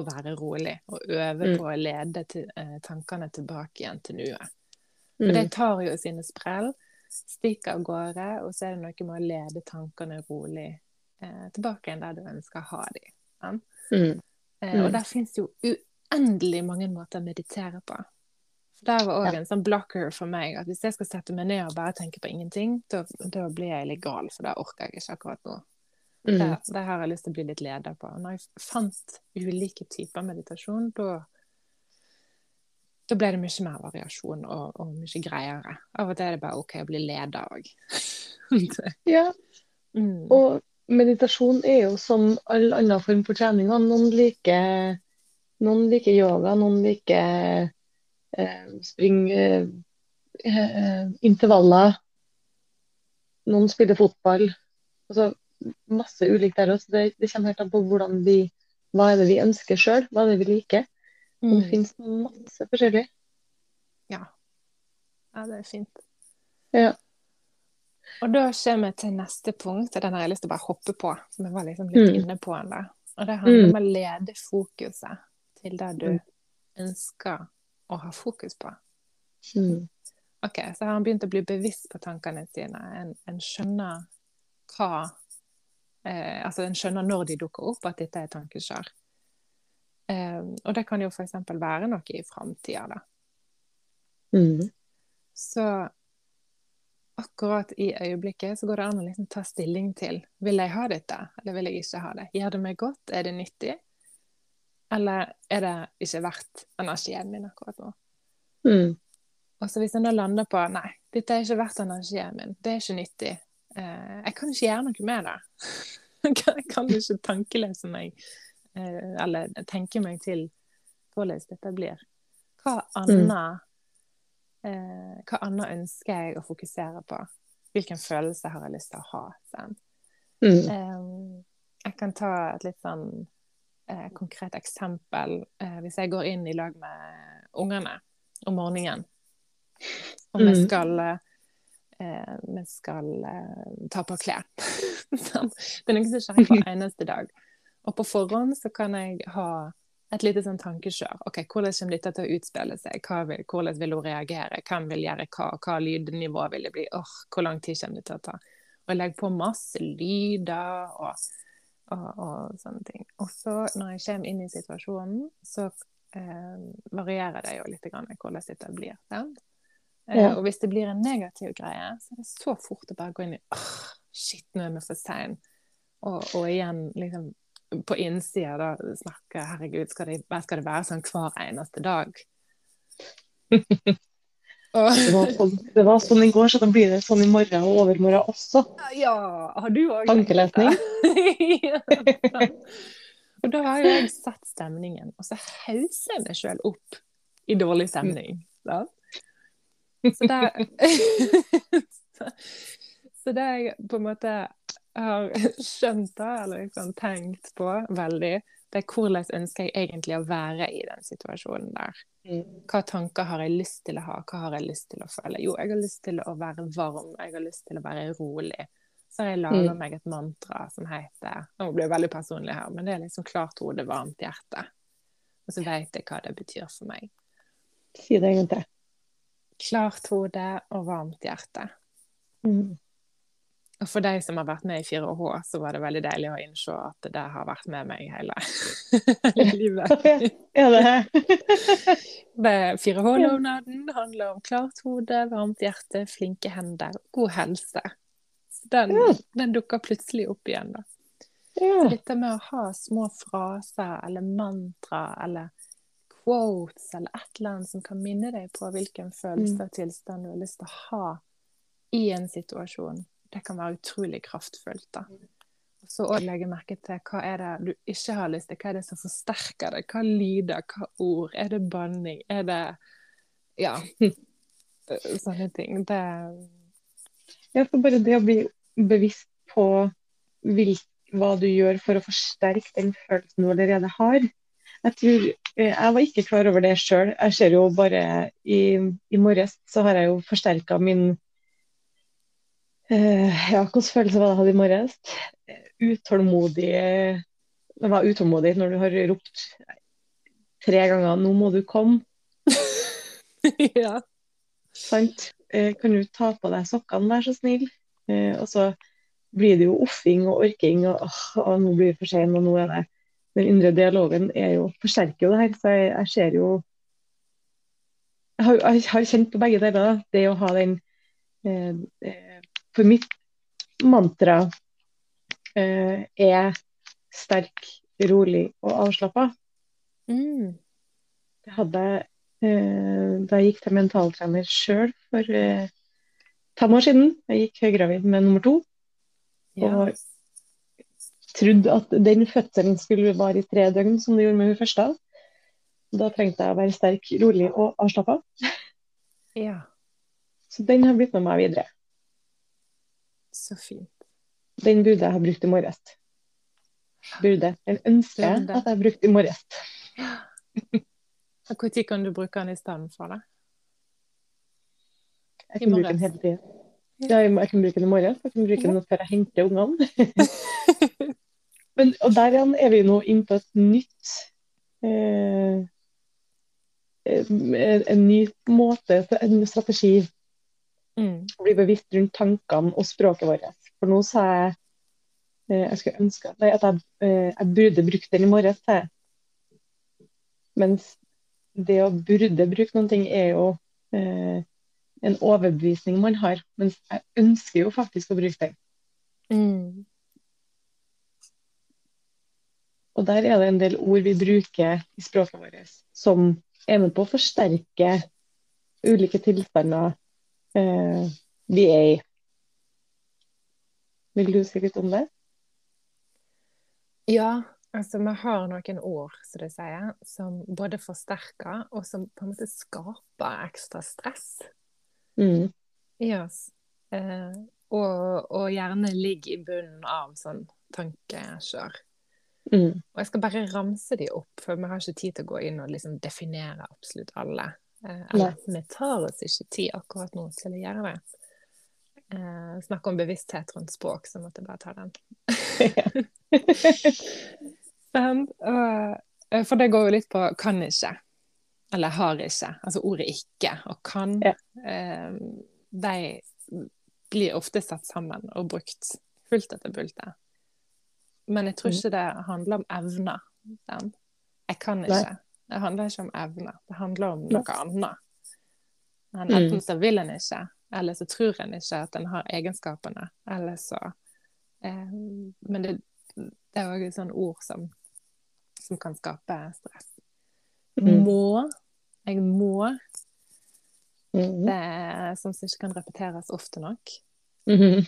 S1: å være rolig. Og øve
S2: Mm.
S1: på å lede til, eh, tankene tilbake igjen til nuet. For det
S2: Mm.
S1: tar jo sine sprell, stikker av gårde, og så er det noe med å lede tankene rolig eh, tilbake igjen der du ønsker å ha dem.
S2: Mm.
S1: Eh,
S2: Mm.
S1: Og der fins jo uendelig mange måter å meditere på. Der var òg
S2: Ja.
S1: en sånn blocker for meg. At hvis jeg skal sette meg ned og bare tenke på ingenting, da, da blir jeg litt gal, for det orker jeg ikke akkurat nå.
S2: Mm.
S1: Det, det har jeg lyst til å bli litt leder på. Når jeg fant ulike typer meditasjon, da da ble det mye mer variasjon og, og mye greiere. Av og til er det bare OK å bli leder òg.
S2: Ja,
S1: mm.
S2: og meditasjon er jo som all annen form for trening. Noen liker, noen liker yoga, noen liker eh, spring, eh, eh, intervaller. Noen spiller fotball. Altså, masse ulikt der også. Det, det kommer helt an på hvordan vi, hva er det vi ønsker sjøl, hva er det vi liker. Mm. det finnes masse forskjellig.
S1: Ja. ja, det er fint.
S2: Ja.
S1: Og da kommer vi til neste punkt, og den har jeg lyst til å bare hoppe på. Som jeg var liksom litt
S2: Mm.
S1: inne på den der. Og det handler
S2: Mm.
S1: om å lede fokuset til det du
S2: Mm.
S1: ønsker å ha fokus på.
S2: Mm.
S1: Ok, Så har han begynt å bli bevisst på tankene sine. En, en skjønner hva eh, Altså en skjønner når de dukker opp, at dette er tankeskjær. Eh, og det kan jo f.eks. være noe i framtida, da.
S2: Mm.
S1: Så akkurat i øyeblikket så går det an å liksom ta stilling til vil jeg ha dette, eller vil jeg ikke ha det. Gjør det meg godt? Er det nyttig? Eller er det ikke verdt energien min akkurat nå?
S2: Mm.
S1: Og så hvis jeg nå lander på nei, dette er ikke verdt energien min, det er ikke nyttig, jeg kan ikke gjøre noe med det. jeg kan- ikke tankelese meg, eh, eller tenke meg til hvordan dette blir. Hva annet mm. hva annet ønsker jeg å fokusere på? Hvilken følelse har jeg lyst til å ha?
S2: Mm.
S1: Eh, jeg kan ta et litt sånn eh, konkret eksempel. Eh, hvis jeg går inn i lag med ungene om morgenen, vi
S2: Mm.
S1: skal, eh, vi skal eh, ta på klær. Sant? det er noe som skjer hver eneste dag. Og på forhånd så kan jeg ha et lite sånn tankekjør. Ok, Hvordan kommer dette til å utspille seg? Vil, hvordan vil hun reagere? Hvem vil gjøre hva? Hva lydnivå vil det bli? Åh, Hvor lang tid kommer det til å ta? Og jeg legger på masse lyder og, og, og sånne ting. Og så, når jeg kommer inn i situasjonen, så eh, varierer det jo litt grann hvordan dette blir. Sant? Eh,
S2: Ja.
S1: og hvis det blir en negativ greie, så er det så fort å bare gå inn i åh, shit, nå er vi for sein. Og, og igjen liksom på innsida da snakke Herregud, skal det, skal det være sånn hver eneste dag? og,
S2: Det var, sånn, det var sånn i går, så da blir det sånn i morgen og overmorgen også.
S1: ja, har du òg
S2: Tankelesning.
S1: ja. Og da har jo jeg satt stemningen, og så hauser jeg meg sjøl opp i dårlig stemning. sant? Så det så, det jeg på en måte har skjønt, da, eller liksom tenkt på veldig, det er hvordan ønsker jeg egentlig å være i den situasjonen der. Hva tanker har jeg lyst til å ha, hva har jeg lyst til å føle? Jo, jeg har lyst til å være varm, jeg har lyst til å være rolig. Så har jeg laga
S2: Mm.
S1: meg et mantra som heter Nå blir det veldig personlig her, men det er liksom klart hode, varmt hjerte. Og så vet jeg hva det betyr for meg.
S2: Si det en gang til.
S1: Klart hode og varmt hjerte.
S2: Mm.
S1: Og for de som har vært med i 4H, så var det veldig deilig å innse at det har vært med meg hele, hele livet.
S2: Er det
S1: Det 4H-lovnaden handler om klart hode, varmt hjerte, flinke hender, god helse. Så den,
S2: Ja.
S1: den dukker plutselig opp igjen, da. Så dette med å ha små fraser eller mantra eller quotes eller et eller annet som kan minne deg på hvilken følelse og tilstand du har lyst til å ha i en situasjon, det kan være utrolig kraftfullt. da. Så òg legge merke til hva er det du ikke har lyst til, hva er det som forsterker det, hva lyder, hva ord, er det banning, er det ja, sånne ting. Det
S2: Ja, for bare det å bli bevisst på hva du gjør for å forsterke den følelsen du allerede har. Jeg tror, eh, jeg var ikke klar over det sjøl. Jeg ser jo bare i, i morges så har jeg jo forsterka min uh, Ja, hvilken følelse var det jeg hadde i morges? Utålmodig Det var utålmodig når du har ropt tre ganger 'nå må du komme'.
S1: Ja.
S2: Sant? Eh, kan du ta på deg sokkene, vær så snill? Uh, og så blir det jo offing og orking, og og, og nå blir det for sent, og nå er det Den indre dialogen er jo, forsterker jo det her, så jeg, jeg ser jo jeg har, jeg har kjent på begge deler. Det å ha den eh, eh, For mitt mantra eh, er sterk, rolig og avslappa.
S1: Mm.
S2: Det hadde jeg eh, da jeg gikk til mentaltrener sjøl for eh, fem år siden. Jeg gikk høygravid med nummer to.
S1: Ja.
S2: Og trodde at den fødselen skulle vare i tre døgn, som det gjorde med hun første. Da trengte jeg å være sterk, rolig og avslappa.
S1: ja.
S2: Så den har blitt med meg videre.
S1: Så fint.
S2: Den burde jeg ha brukt i morges. Burde. Den ønsker jeg at jeg brukte i morges.
S1: Når kan du bruke den i stedet for det?
S2: Jeg kan bruke den hele tida. Ja, jeg, jeg kan bruke den i morges. Jeg kan bruke den før jeg henter ungene. Men, og der igjen er vi nå inne på et nytt eh, en, en ny måte, en ny strategi
S1: Mm.
S2: bli bevisst rundt tankene og språket vårt. For nå sa jeg eh, jeg skulle ønske nei, at jeg, eh, jeg burde brukt den i morges. Mens det å burde bruke noen ting er jo eh, en overbevisning man har. Mens jeg ønsker jo faktisk å bruke den.
S1: Mm.
S2: Og der er det en del ord vi bruker i språket vårt som er med på å forsterke ulike tilstander eh, vi er i. Vil du si litt om det?
S1: Ja, altså vi har noen ord, som det sier, som både forsterker og som på en måte skaper ekstra stress
S2: Mm.
S1: i oss. Eh, og, og gjerne ligger i bunnen av sånn tankekjør.
S2: Mm.
S1: Og jeg skal bare ramse de opp, for vi har ikke tid til å gå inn og liksom definere absolutt alle. Eh, eller vi tar oss ikke tid akkurat nå til å gjøre det. Eh, Snakke om bevissthet rundt språk, så måtte jeg bare ta den. Og, Eh, For det går jo litt på kan ikke, eller har ikke. Altså ordet ikke og kan.
S2: Ja.
S1: eh, De blir ofte satt sammen og brukt fullt etter bultet. Men jeg tror
S2: Mm.
S1: ikke det handler om evner. Den. Jeg kan
S2: Nei.
S1: ikke. Det handler ikke om evner. Det handler om
S2: Nei.
S1: noe annet. Men
S2: Mm.
S1: enten så vil en ikke, eller så tror en ikke at en har egenskapene. Eller så eh, Men det, det er òg et sånt ord som, som kan skape stress.
S2: Mm.
S1: Må. Jeg må.
S2: Mhm.
S1: Det er sånt som ikke kan repeteres ofte nok.
S2: Mhm.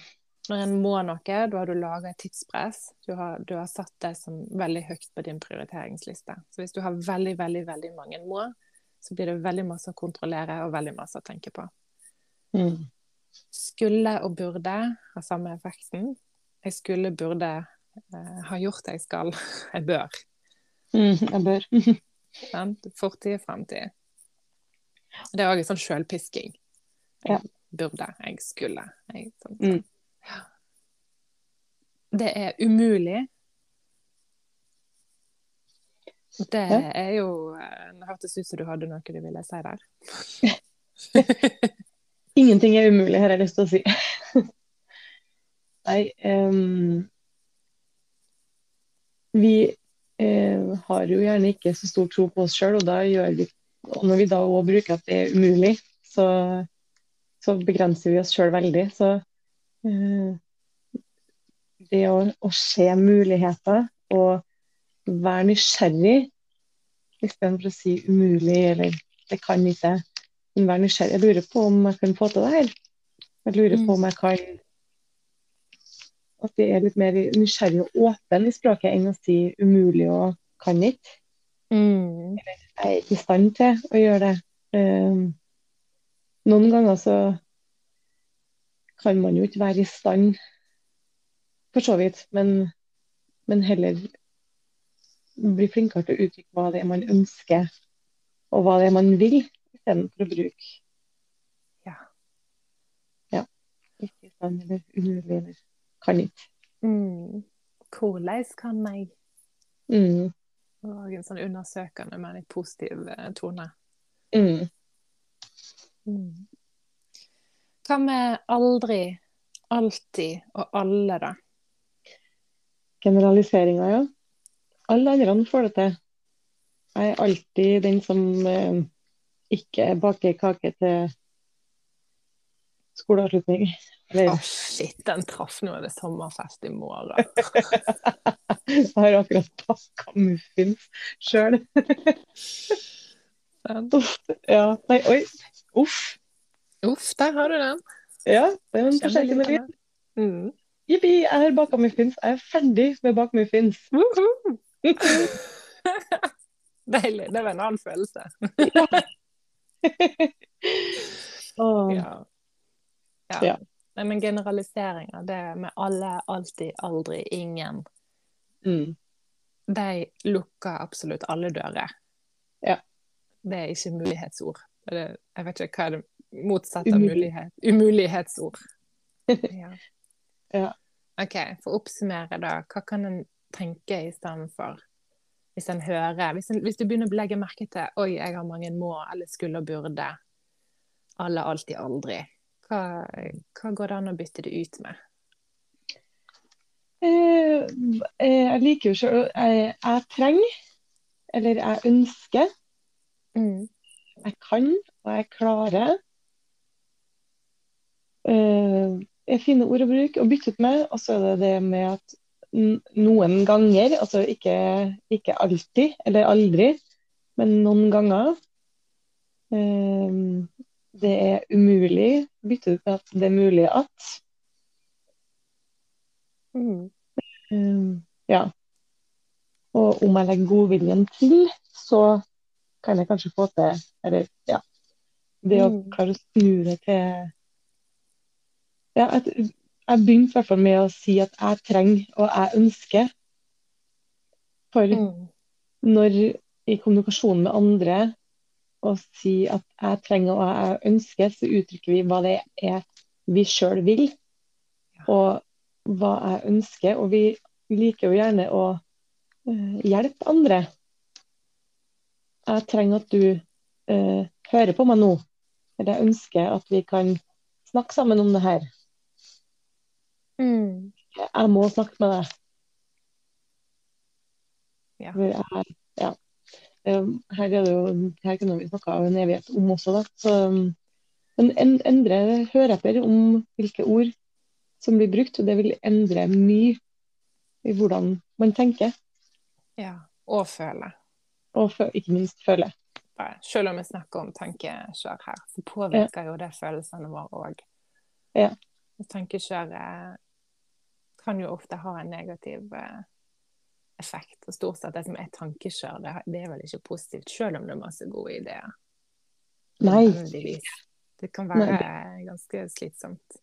S1: Når en må noe, da har du laga et tidspress. Du har, du har satt det som veldig høyt på din prioriteringsliste. Så hvis du har veldig, veldig, veldig mange må, så blir det veldig masse å kontrollere og veldig masse å tenke på.
S2: Mm.
S1: Skulle og burde ha samme effekten. Jeg skulle, burde eh, ha gjort det jeg skal. Jeg bør.
S2: Mm, Jeg bør.
S1: Fortid fremtid. Det er òg en sånn sjølpisking.
S2: Ja.
S1: Burde, jeg skulle. Jeg, sånn,
S2: Mm.
S1: Det er umulig. Det er jo eh, Det hørtes ut som du hadde noe du ville si der.
S2: Ingenting er umulig, har jeg lyst til å si. Nei um, Vi uh, har jo gjerne ikke så stor tro på oss sjøl, og og når vi da òg bruker at det er umulig, så, så begrenser vi oss sjøl veldig. Så eh, det å, å se muligheter og være nysgjerrig istedenfor å si umulig eller det kan ikke. Men være nysgjerrig. Jeg lurer på om jeg kan få til det her. Jeg lurer på om jeg kan At vi er litt mer nysgjerrig og åpen i språket enn å si umulig og kan ikke.
S1: Mm.
S2: Jeg er ikke i stand til å gjøre det. Um, noen ganger så kan man jo ikke være i stand, for så vidt, men, men heller bli flinkere til å uttrykke hva det er man ønsker, og hva det er man vil, istedenfor å bruke
S1: Ja.
S2: ja, ikke sånn eller umulig eller kan ikke.
S1: Mm. Hvordan kan jeg?
S2: Mm,
S1: Og en sånn undersøkende, men litt positiv eh, tone.
S2: mm.
S1: Mm. Hva med aldri, alltid og alle, da?
S2: Generaliseringa, ja. Alle andre får det til. Jeg er alltid den som eh, ikke baker kake til skoleavslutning.
S1: Å,
S2: oh,
S1: shit, den traff nå. Er det sommerfest i morgen?
S2: jeg har akkurat baka muffins sjøl. ja. Nei, oi. Uff.
S1: Uff, der har du den.
S2: Ja, det er en
S1: forskjellig
S2: lyd.
S1: Mm.
S2: Jippi, jeg har baka muffins. Jeg er ferdig med å
S1: bake muffins. Deilig. Det var en annen følelse. Ja. ja.
S2: Ja.
S1: Nei, men generaliseringer, det med alle, alltid, aldri, ingen,
S2: Mm.
S1: de lukker absolutt alle dører.
S2: Ja.
S1: Det er ikke mulighetsord. Det, jeg vet ikke hva er det motsatte av mulighet. Umulighetsord. Ja.
S2: Ja.
S1: OK, for å oppsummere, da. Hva kan en tenke istedenfor? Hvis en hører hvis, en, hvis du begynner å legge merke til Oi, jeg har mange må eller skulle og burde. Alle, alltid, aldri. Hva, hva går det an å bytte det ut med?
S2: Eh, eh, jeg liker jo sjøl jeg, jeg trenger, eller jeg ønsker, jeg kan og jeg klarer. Eh, fine ord å bruke og bytte ut med. Og så er det det med at noen ganger, altså ikke, ikke alltid eller aldri, men noen ganger eh, Det er umulig. Bytte ut med at det er mulig at.
S1: Mm.
S2: Um, ja. Og om jeg legger godviljen til, så kan jeg kanskje få til Eller, ja. Det å
S1: Mm.
S2: klare å snu det til Ja, jeg, jeg begynte i hvert fall med å si at jeg trenger og jeg ønsker. For
S1: Mm.
S2: når i kommunikasjonen med andre å si at jeg trenger og jeg ønsker, så uttrykker vi hva det er vi sjøl vil, og hva jeg ønsker. Og vi liker jo gjerne å eh, hjelpe andre. jeg trenger at du eh, hører på meg nå. Eller jeg ønsker at vi kan snakke sammen om det her.
S1: Mm.
S2: Jeg må snakke med deg.
S1: Ja.
S2: Jeg- ja. Eh, Her er det jo her kunne vi snakka en evighet om også, da. Så, men en, endre etter om hvilke ord som blir brukt, og det vil endre mye i hvordan man tenker,
S1: ja. Og føle.
S2: og fø- ikke minst føler.
S1: Selv om vi snakker om tankekjør her, så påvirker jo det følelsene våre òg.
S2: Ja.
S1: Tankekjør eh, kan jo ofte ha en negativ eh, effekt. Og stort sett det som er tankekjør, det, det er vel ikke positivt, selv om det er masse gode ideer.
S2: Nei.
S1: Det kan være ganske slitsomt.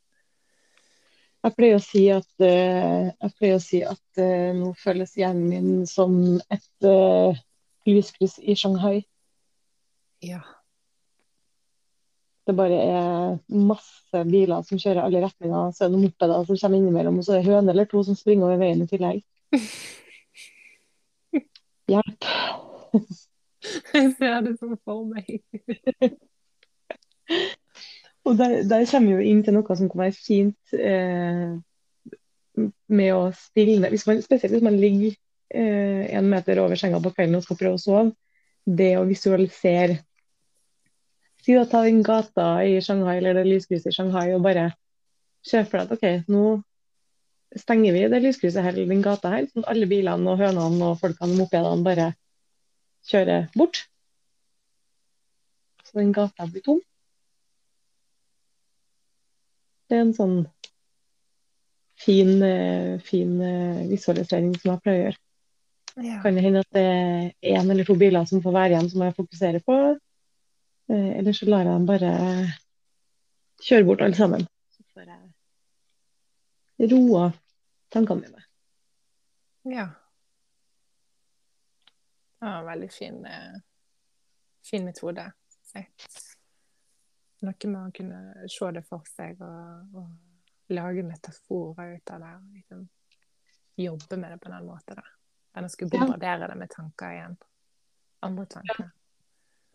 S2: Jeg pleier å si at, uh, å si at uh, nå føles hjernen min som et uh, lyskryss i Shanghai.
S1: Ja.
S2: Det bare er masse biler som kjører alle retninger. Så er det noen mopeder som kommer innimellom, og så er det høne eller to som springer over veien i tillegg. Hjelp.
S1: Jeg ser det som for meg.
S2: Og der, der kommer vi jo inn til noe som kan være fint eh, med å stille hvis man, Spesielt hvis man ligger eh, en meter over senga på kvelden og skal prøve å sove. Det å visualisere Si å ta den gata i Shanghai eller det lyskrysset i Shanghai og bare se for deg at OK, nå stenger vi det lyskrysset her eller den gata her, sånn at alle bilene og hønene og folkene og mopedene bare kjører bort. Så den gata blir tom. Det er en sånn fin, eh, fin eh, visualisering som jeg pleier å gjøre.
S1: Ja.
S2: Kan det hende at det er én eller to biler som får være igjen som jeg fokuserer på. Eh, Eller så lar jeg dem bare kjøre bort alle sammen. Så får jeg roa tankene mine.
S1: ja. Det var en veldig fin, eh, fin metode. Noe med å kunne se det for seg og, og lage metaforer ut av det. Liksom, jobbe med det på den måten. Da. Enn å skulle bombardere det med tanker igjen. Andre tanker.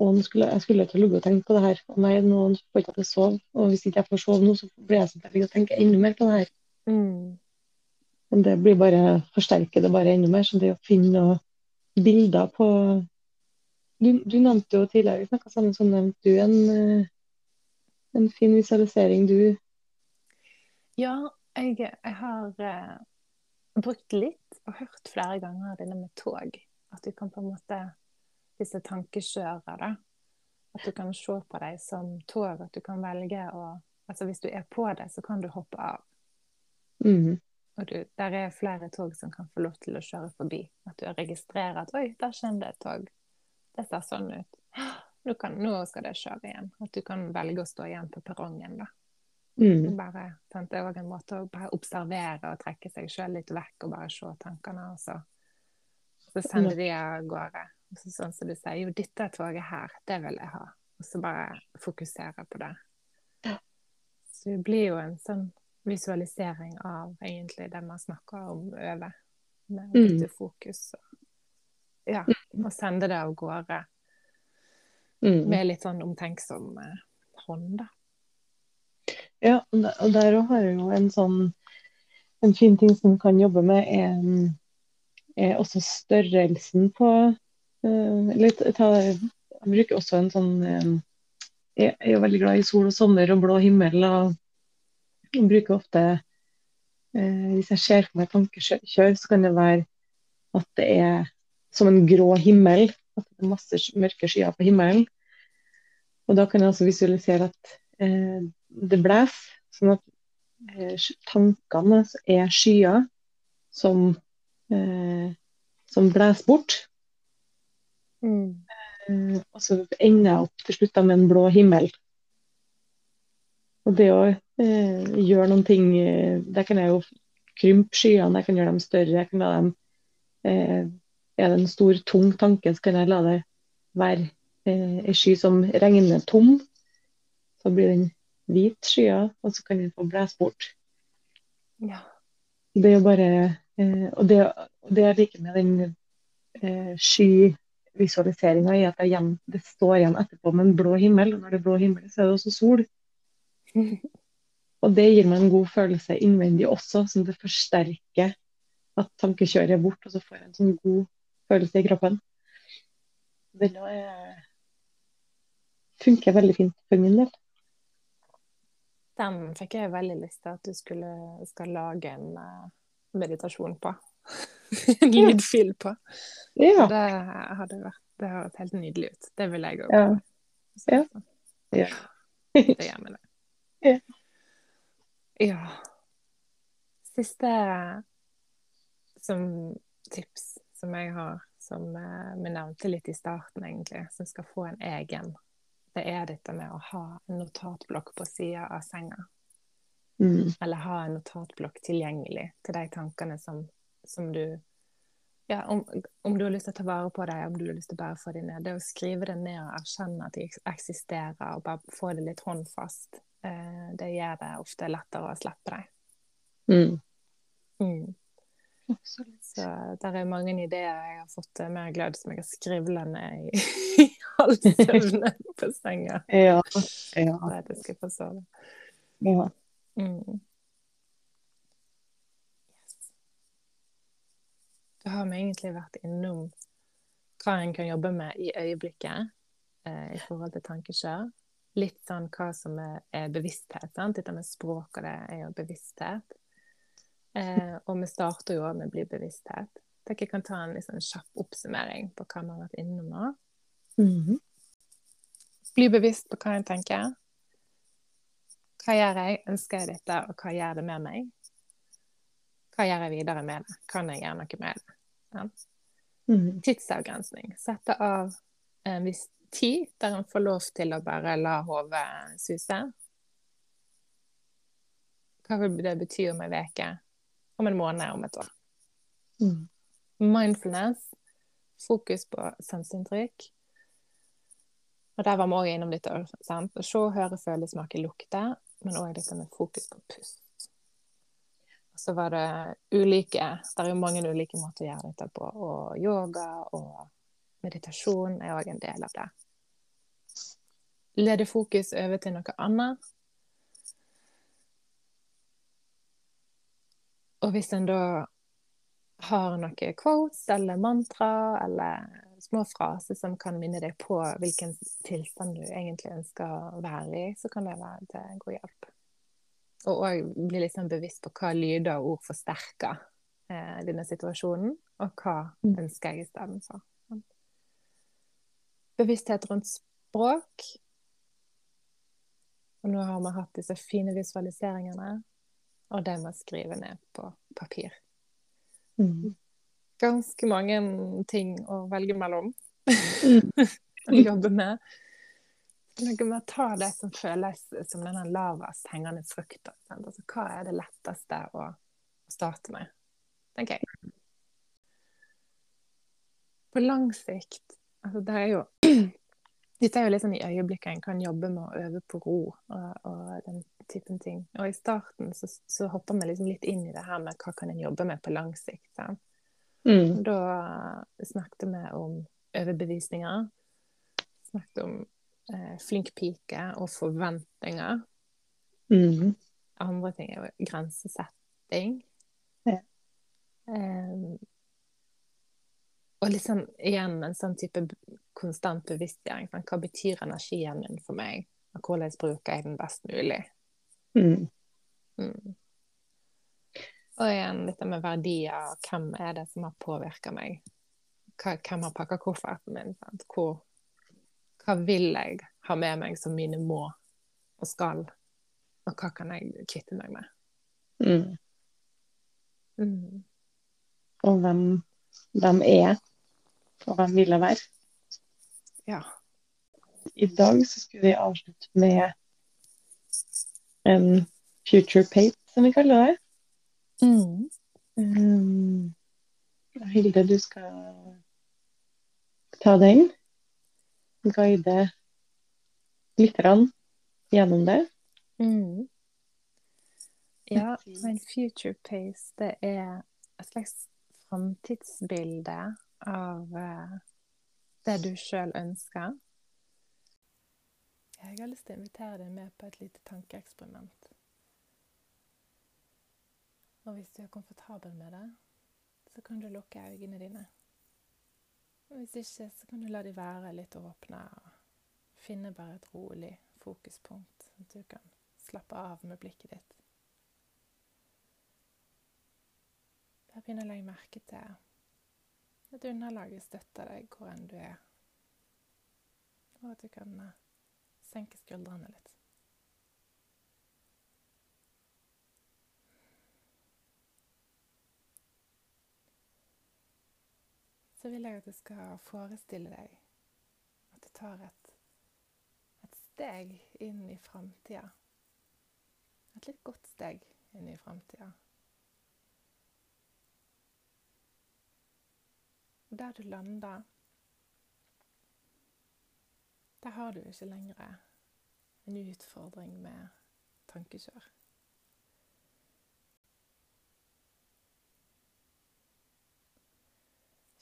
S2: Og skulle, jeg skulle å ligge og tenke på det her. Og nei, nå får ikke jeg å sove. Og hvis ikke jeg får sove nå, så blir jeg sånn at jeg og tenker enda mer på det her.
S1: Mm.
S2: Men det blir bare forsterker det bare enda mer. Så det å finne noen bilder på Du, du nevnte jo tidligere, vi snakka sammen, så nevnte du en, eh, en fin visualisering, du.
S1: Ja, jeg, jeg har eh, brukt litt og hørt flere ganger det med tog. At du kan på en måte Disse tankekjørene, da. At du kan se på dem som tog. At du kan velge å Altså hvis du er på det, så kan du hoppe av.
S2: Mm.
S1: Og du, der er flere tog som kan få lov til å kjøre forbi. At du registrerer at 'oi, der kommer det et tog'. Det ser sånn ut. Nå, kan, nå skal det kjøre igjen. At du kan velge å stå igjen på perrongen, da.
S2: Mm.
S1: Bare. Det er òg en måte å bare observere og trekke seg sjøl litt vekk og bare se tankene. Og så, så sender de av gårde. Så sånn som du sier, jo, dette toget her, det vil jeg ha. Og så bare fokusere på det. Så det blir jo en sånn visualisering av egentlig det man snakker om over. Med å
S2: Mm.
S1: fokus. Og, ja, og sende det av gårde
S2: Mm.
S1: med litt sånn omtenksom eh, hånd, da.
S2: Ja, og der- òg har jo en sånn En fin ting som man kan jobbe med, er, er også størrelsen på eh, Eller ta Jeg bruker også en sånn eh, Jeg er jo veldig glad i sol og sommer og blå himmel, og jeg bruker ofte eh, Hvis jeg ser for meg tankekjør, så kan det være at det er som en grå himmel. At det er masse mørke skyer på himmelen. Og da kan jeg også visualisere at det blåser, sånn at tankene er skyer som, som blåser bort. Eh, og så ender jeg opp til slutt da med en blå himmel. Og det å eh, gjøre noen ting eh, Der kan jeg jo krympe skyene, jeg kan gjøre dem større. jeg kan la dem eh, Er det en stor, tung tanke, så kan jeg la det være eh, en sky som regner tom. Så blir den hvit skya, og så kan den få blæse bort.
S1: Ja.
S2: Det er jo bare eh, Og det, det jeg liker med den eh, visualiseringa i at igjen, det står igjen etterpå med en blå himmel. Og når det er blå himmel, så er det også sol. Og det gir meg en god følelse innvendig også, som det forsterker at tankekjøret er bort, og så får jeg en sånn god følelse i kroppen. Det funker veldig fint for min del.
S1: Den fikk jeg veldig lyst til at du skulle, skal lage en uh, meditasjon på. en lydfil på.
S2: Ja.
S1: Det hadde vært det høres helt nydelig ut. Det vil jeg òg.
S2: Ja. Ja. ja.
S1: det gjør vi det.
S2: Ja.
S1: ja. Siste som tips som jeg har, som eh, vi nevnte litt i starten, egentlig, som skal få en egen, det er dette med å ha en notatblokk på sida av senga.
S2: Mm.
S1: Eller ha en notatblokk tilgjengelig til de tankene som, som du ja, om, om, du har lyst til å ta vare på dem, om du har lyst til å bare få dem ned. Det å skrive det ned og erkjenne at de eksisterer, og bare få det litt håndfast, eh, det gjør det ofte lettere å slippe dem.
S2: Mm.
S1: Mm. Så der er mange ideer jeg har fått mer glød som jeg har skrivla ned i, i halvsøvne på senga.
S2: Ja. ja.
S1: At jeg skal få sove.
S2: Ja.
S1: Mm. Da har vi egentlig vært innom hva en kan jobbe med i øyeblikket eh, i forhold til tankekjør. Litt sånn hva som er, er bevissthet. Sant? Dette med språk og det er jo bevissthet. Eh, og vi starter jo med å bli bevissthet. Jeg kan ta en liksom, kjapp oppsummering på hva vi har vært innom nå.
S2: Mm -hmm.
S1: Bli bevisst på hva en tenker. Hva gjør jeg? Ønsker jeg dette, og hva gjør det med meg? Hva gjør jeg videre med det? Kan jeg gjøre noe med det? Ja.
S2: Mm.
S1: Tidsavgrensning. Sette av en viss tid der en får lov til å bare la hodet suse. Hva vil det bety om en uke? Om en måned? Om et år?
S2: Mm.
S1: Mindfulness. Fokus på sanseinntrykk. Og der var vi òg innom dette. Sant? Å se, høre, føle, smake, lukte. Men òg dette med fokus på pust så var det ulike Det er jo mange ulike måter å gjøre dette på. Og yoga og meditasjon er òg en del av det. Lede fokus over til noe annet. Og hvis en da har noen quotes eller mantra eller små fraser som kan minne deg på hvilken tilstand du egentlig ønsker å være i, så kan det være til god hjelp. Og òg bli litt sånn bevisst på hva lyder og ord forsterker eh, denne situasjonen, og hva mm. ønsker jeg istedenfor. Bevissthet rundt språk. Og nå har vi hatt disse fine visualiseringene, og det med å skrive ned på papir.
S2: Mm.
S1: Ganske mange ting å velge mellom
S2: mm.
S1: å jobbe med. Noe med å ta det som føles som denne lavest hengende frukta. Altså, hva er det letteste å, starte med, tenker jeg. På lang sikt altså det er jo Dette er jo liksom i øyeblikket en kan jobbe med å øve på ro og, og den typen ting. Og i starten så, så hopper vi liksom litt inn i det her med hva kan en jobbe med på lang sikt.
S2: Mm.
S1: Da snakket vi om overbevisninger. Snakket om eh, flink pike og forventninger.
S2: Mm.
S1: Andre ting er jo grensesetting.
S2: Ja.
S1: Um, og liksom igjen en sånn type konstant bevisstgjøring. Hva betyr energien min for meg, og hvordan bruker jeg den best mulig?
S2: Mm.
S1: Mm. Og igjen dette med verdier. Hvem er det som har påvirka meg? Hvem har pakka kofferten min? Sant? Hvor hva vil jeg ha med meg som mine må og skal, og hva kan jeg kvitte meg med?
S2: Mm.
S1: Mm.
S2: Og hvem de er, og hvem vil jeg være?
S1: Ja.
S2: I dag så skulle vi avslutte med en future pape, som vi kaller det.
S1: Mm.
S2: Um, Hilde, du skal ta den guide lytterne gjennom det.
S1: Mm. Ja, en future pace, det er et slags framtidsbilde av uh, det du sjøl ønsker. Jeg har lyst til å invitere deg med på et lite tankeeksperiment. Og hvis du er komfortabel med det, så kan du lukke øynene dine. Og hvis ikke, så kan du la de være litt åpne og finne bare et rolig fokuspunkt, sånn at du kan slappe av med blikket ditt. Der begynner å legge merke til at underlaget støtter deg hvor enn du er, og at du kan eh, senke skuldrene litt. Så vil jeg at du skal forestille deg at du tar et, et steg inn i framtida. Et litt godt steg inn i framtida. Der du lander, der har du ikke lenger en utfordring med tankekjør.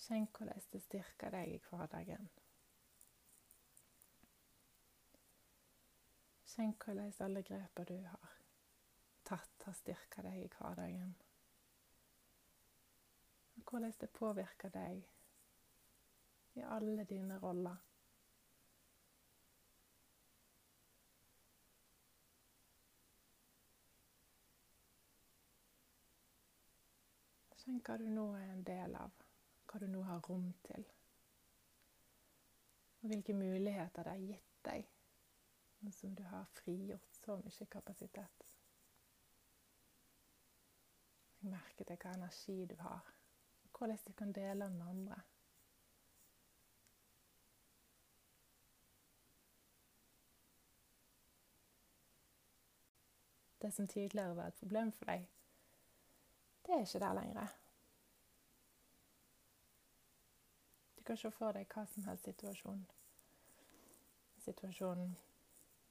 S1: Kjenn hvordan det styrker deg i hverdagen. Kjenn hvordan alle grepene du har tatt, har styrka deg i hverdagen. Og hvordan det påvirker deg i alle dine roller. Kjenn hva du nå er en del av, hva du nå har rom til. Og hvilke muligheter det har gitt deg, nå som du har frigjort så mye kapasitet. Jeg merker til hva energi du har, og hvordan du kan dele den med andre. det som tidligere var et problem for deg, det er ikke der lenger. Kan se for deg hva som helst situasjon. Situasjonen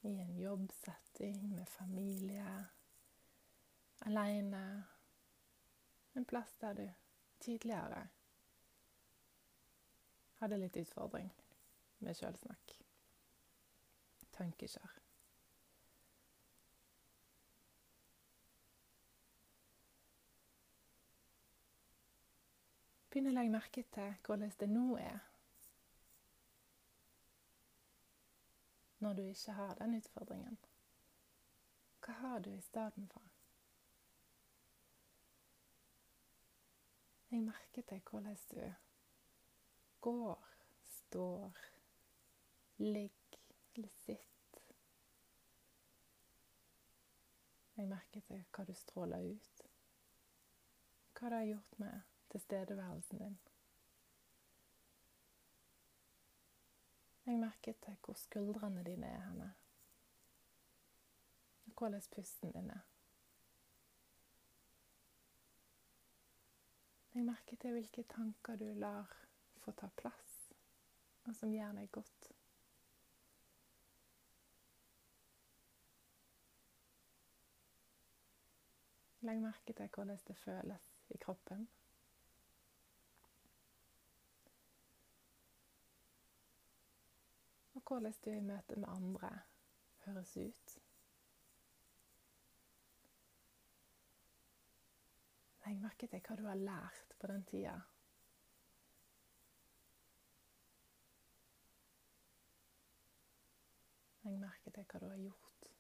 S1: i en jobbsetting, med familie, aleine. En plass der du tidligere hadde litt utfordring med sjølsnakk. Tankekjør. Begynn å legge merke til hvordan det nå er. Når du ikke har den utfordringen. Hva har du i stedet for? Legg merke til hvordan du går, står, ligger eller sitter. Legg merke til hva du stråler ut. Hva det har gjort med tilstedeværelsen din. Legg merke til hvor skuldrene dine er henne. Og hvordan pusten din er. Legg merke til hvilke tanker du lar få ta plass, og som gjør deg godt. Legg merke til hvordan det føles i kroppen. Hvordan du i møte med andre høres ut. Legg merke til hva du har lært på den tida. Legg merke til hva du har gjort.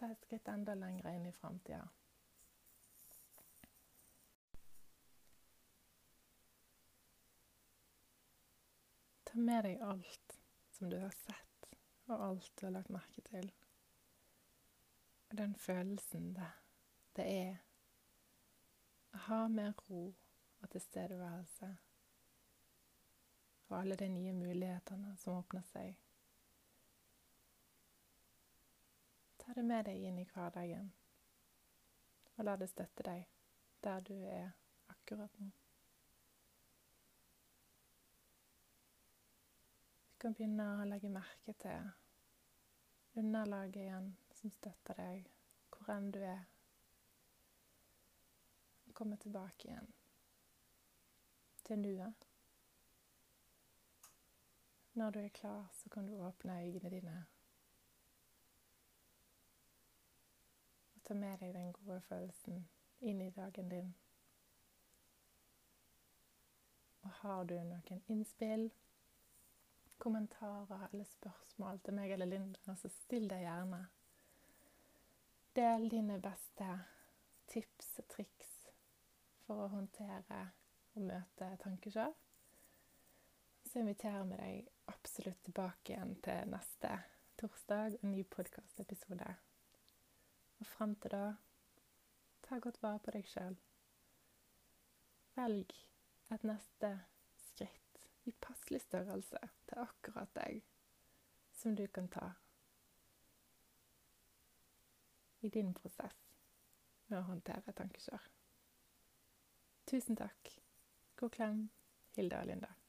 S1: Ta et skritt enda lenger inn i framtida. Ta med deg alt som du har sett, og alt du har lagt merke til. Og den følelsen det, det er å ha mer ro og tilstedeværelse. Og alle de nye mulighetene som åpner seg. Ta det med deg inn i hverdagen, og la det støtte deg der du er akkurat nå. Kan begynne å legge merke til underlaget igjen som støtter deg, hvor enn du er. Og komme tilbake igjen til nuet. Når du er klar, så kan du åpne øynene dine. Og ta med deg den gode følelsen inn i dagen din. Og har du noen innspill, kommentarer eller spørsmål til meg eller Linda, så still deg gjerne. Del dine beste tips og triks for å håndtere og møte tankekjør. Så inviterer vi deg absolutt tilbake igjen til neste torsdag og ny podkastepisode. Og fram til da, ta godt vare på deg sjøl. Velg et neste i passelig størrelse til akkurat deg, som du kan ta i din prosess med å håndtere tankekjør. Tusen takk. God klem, Hilde og Linda.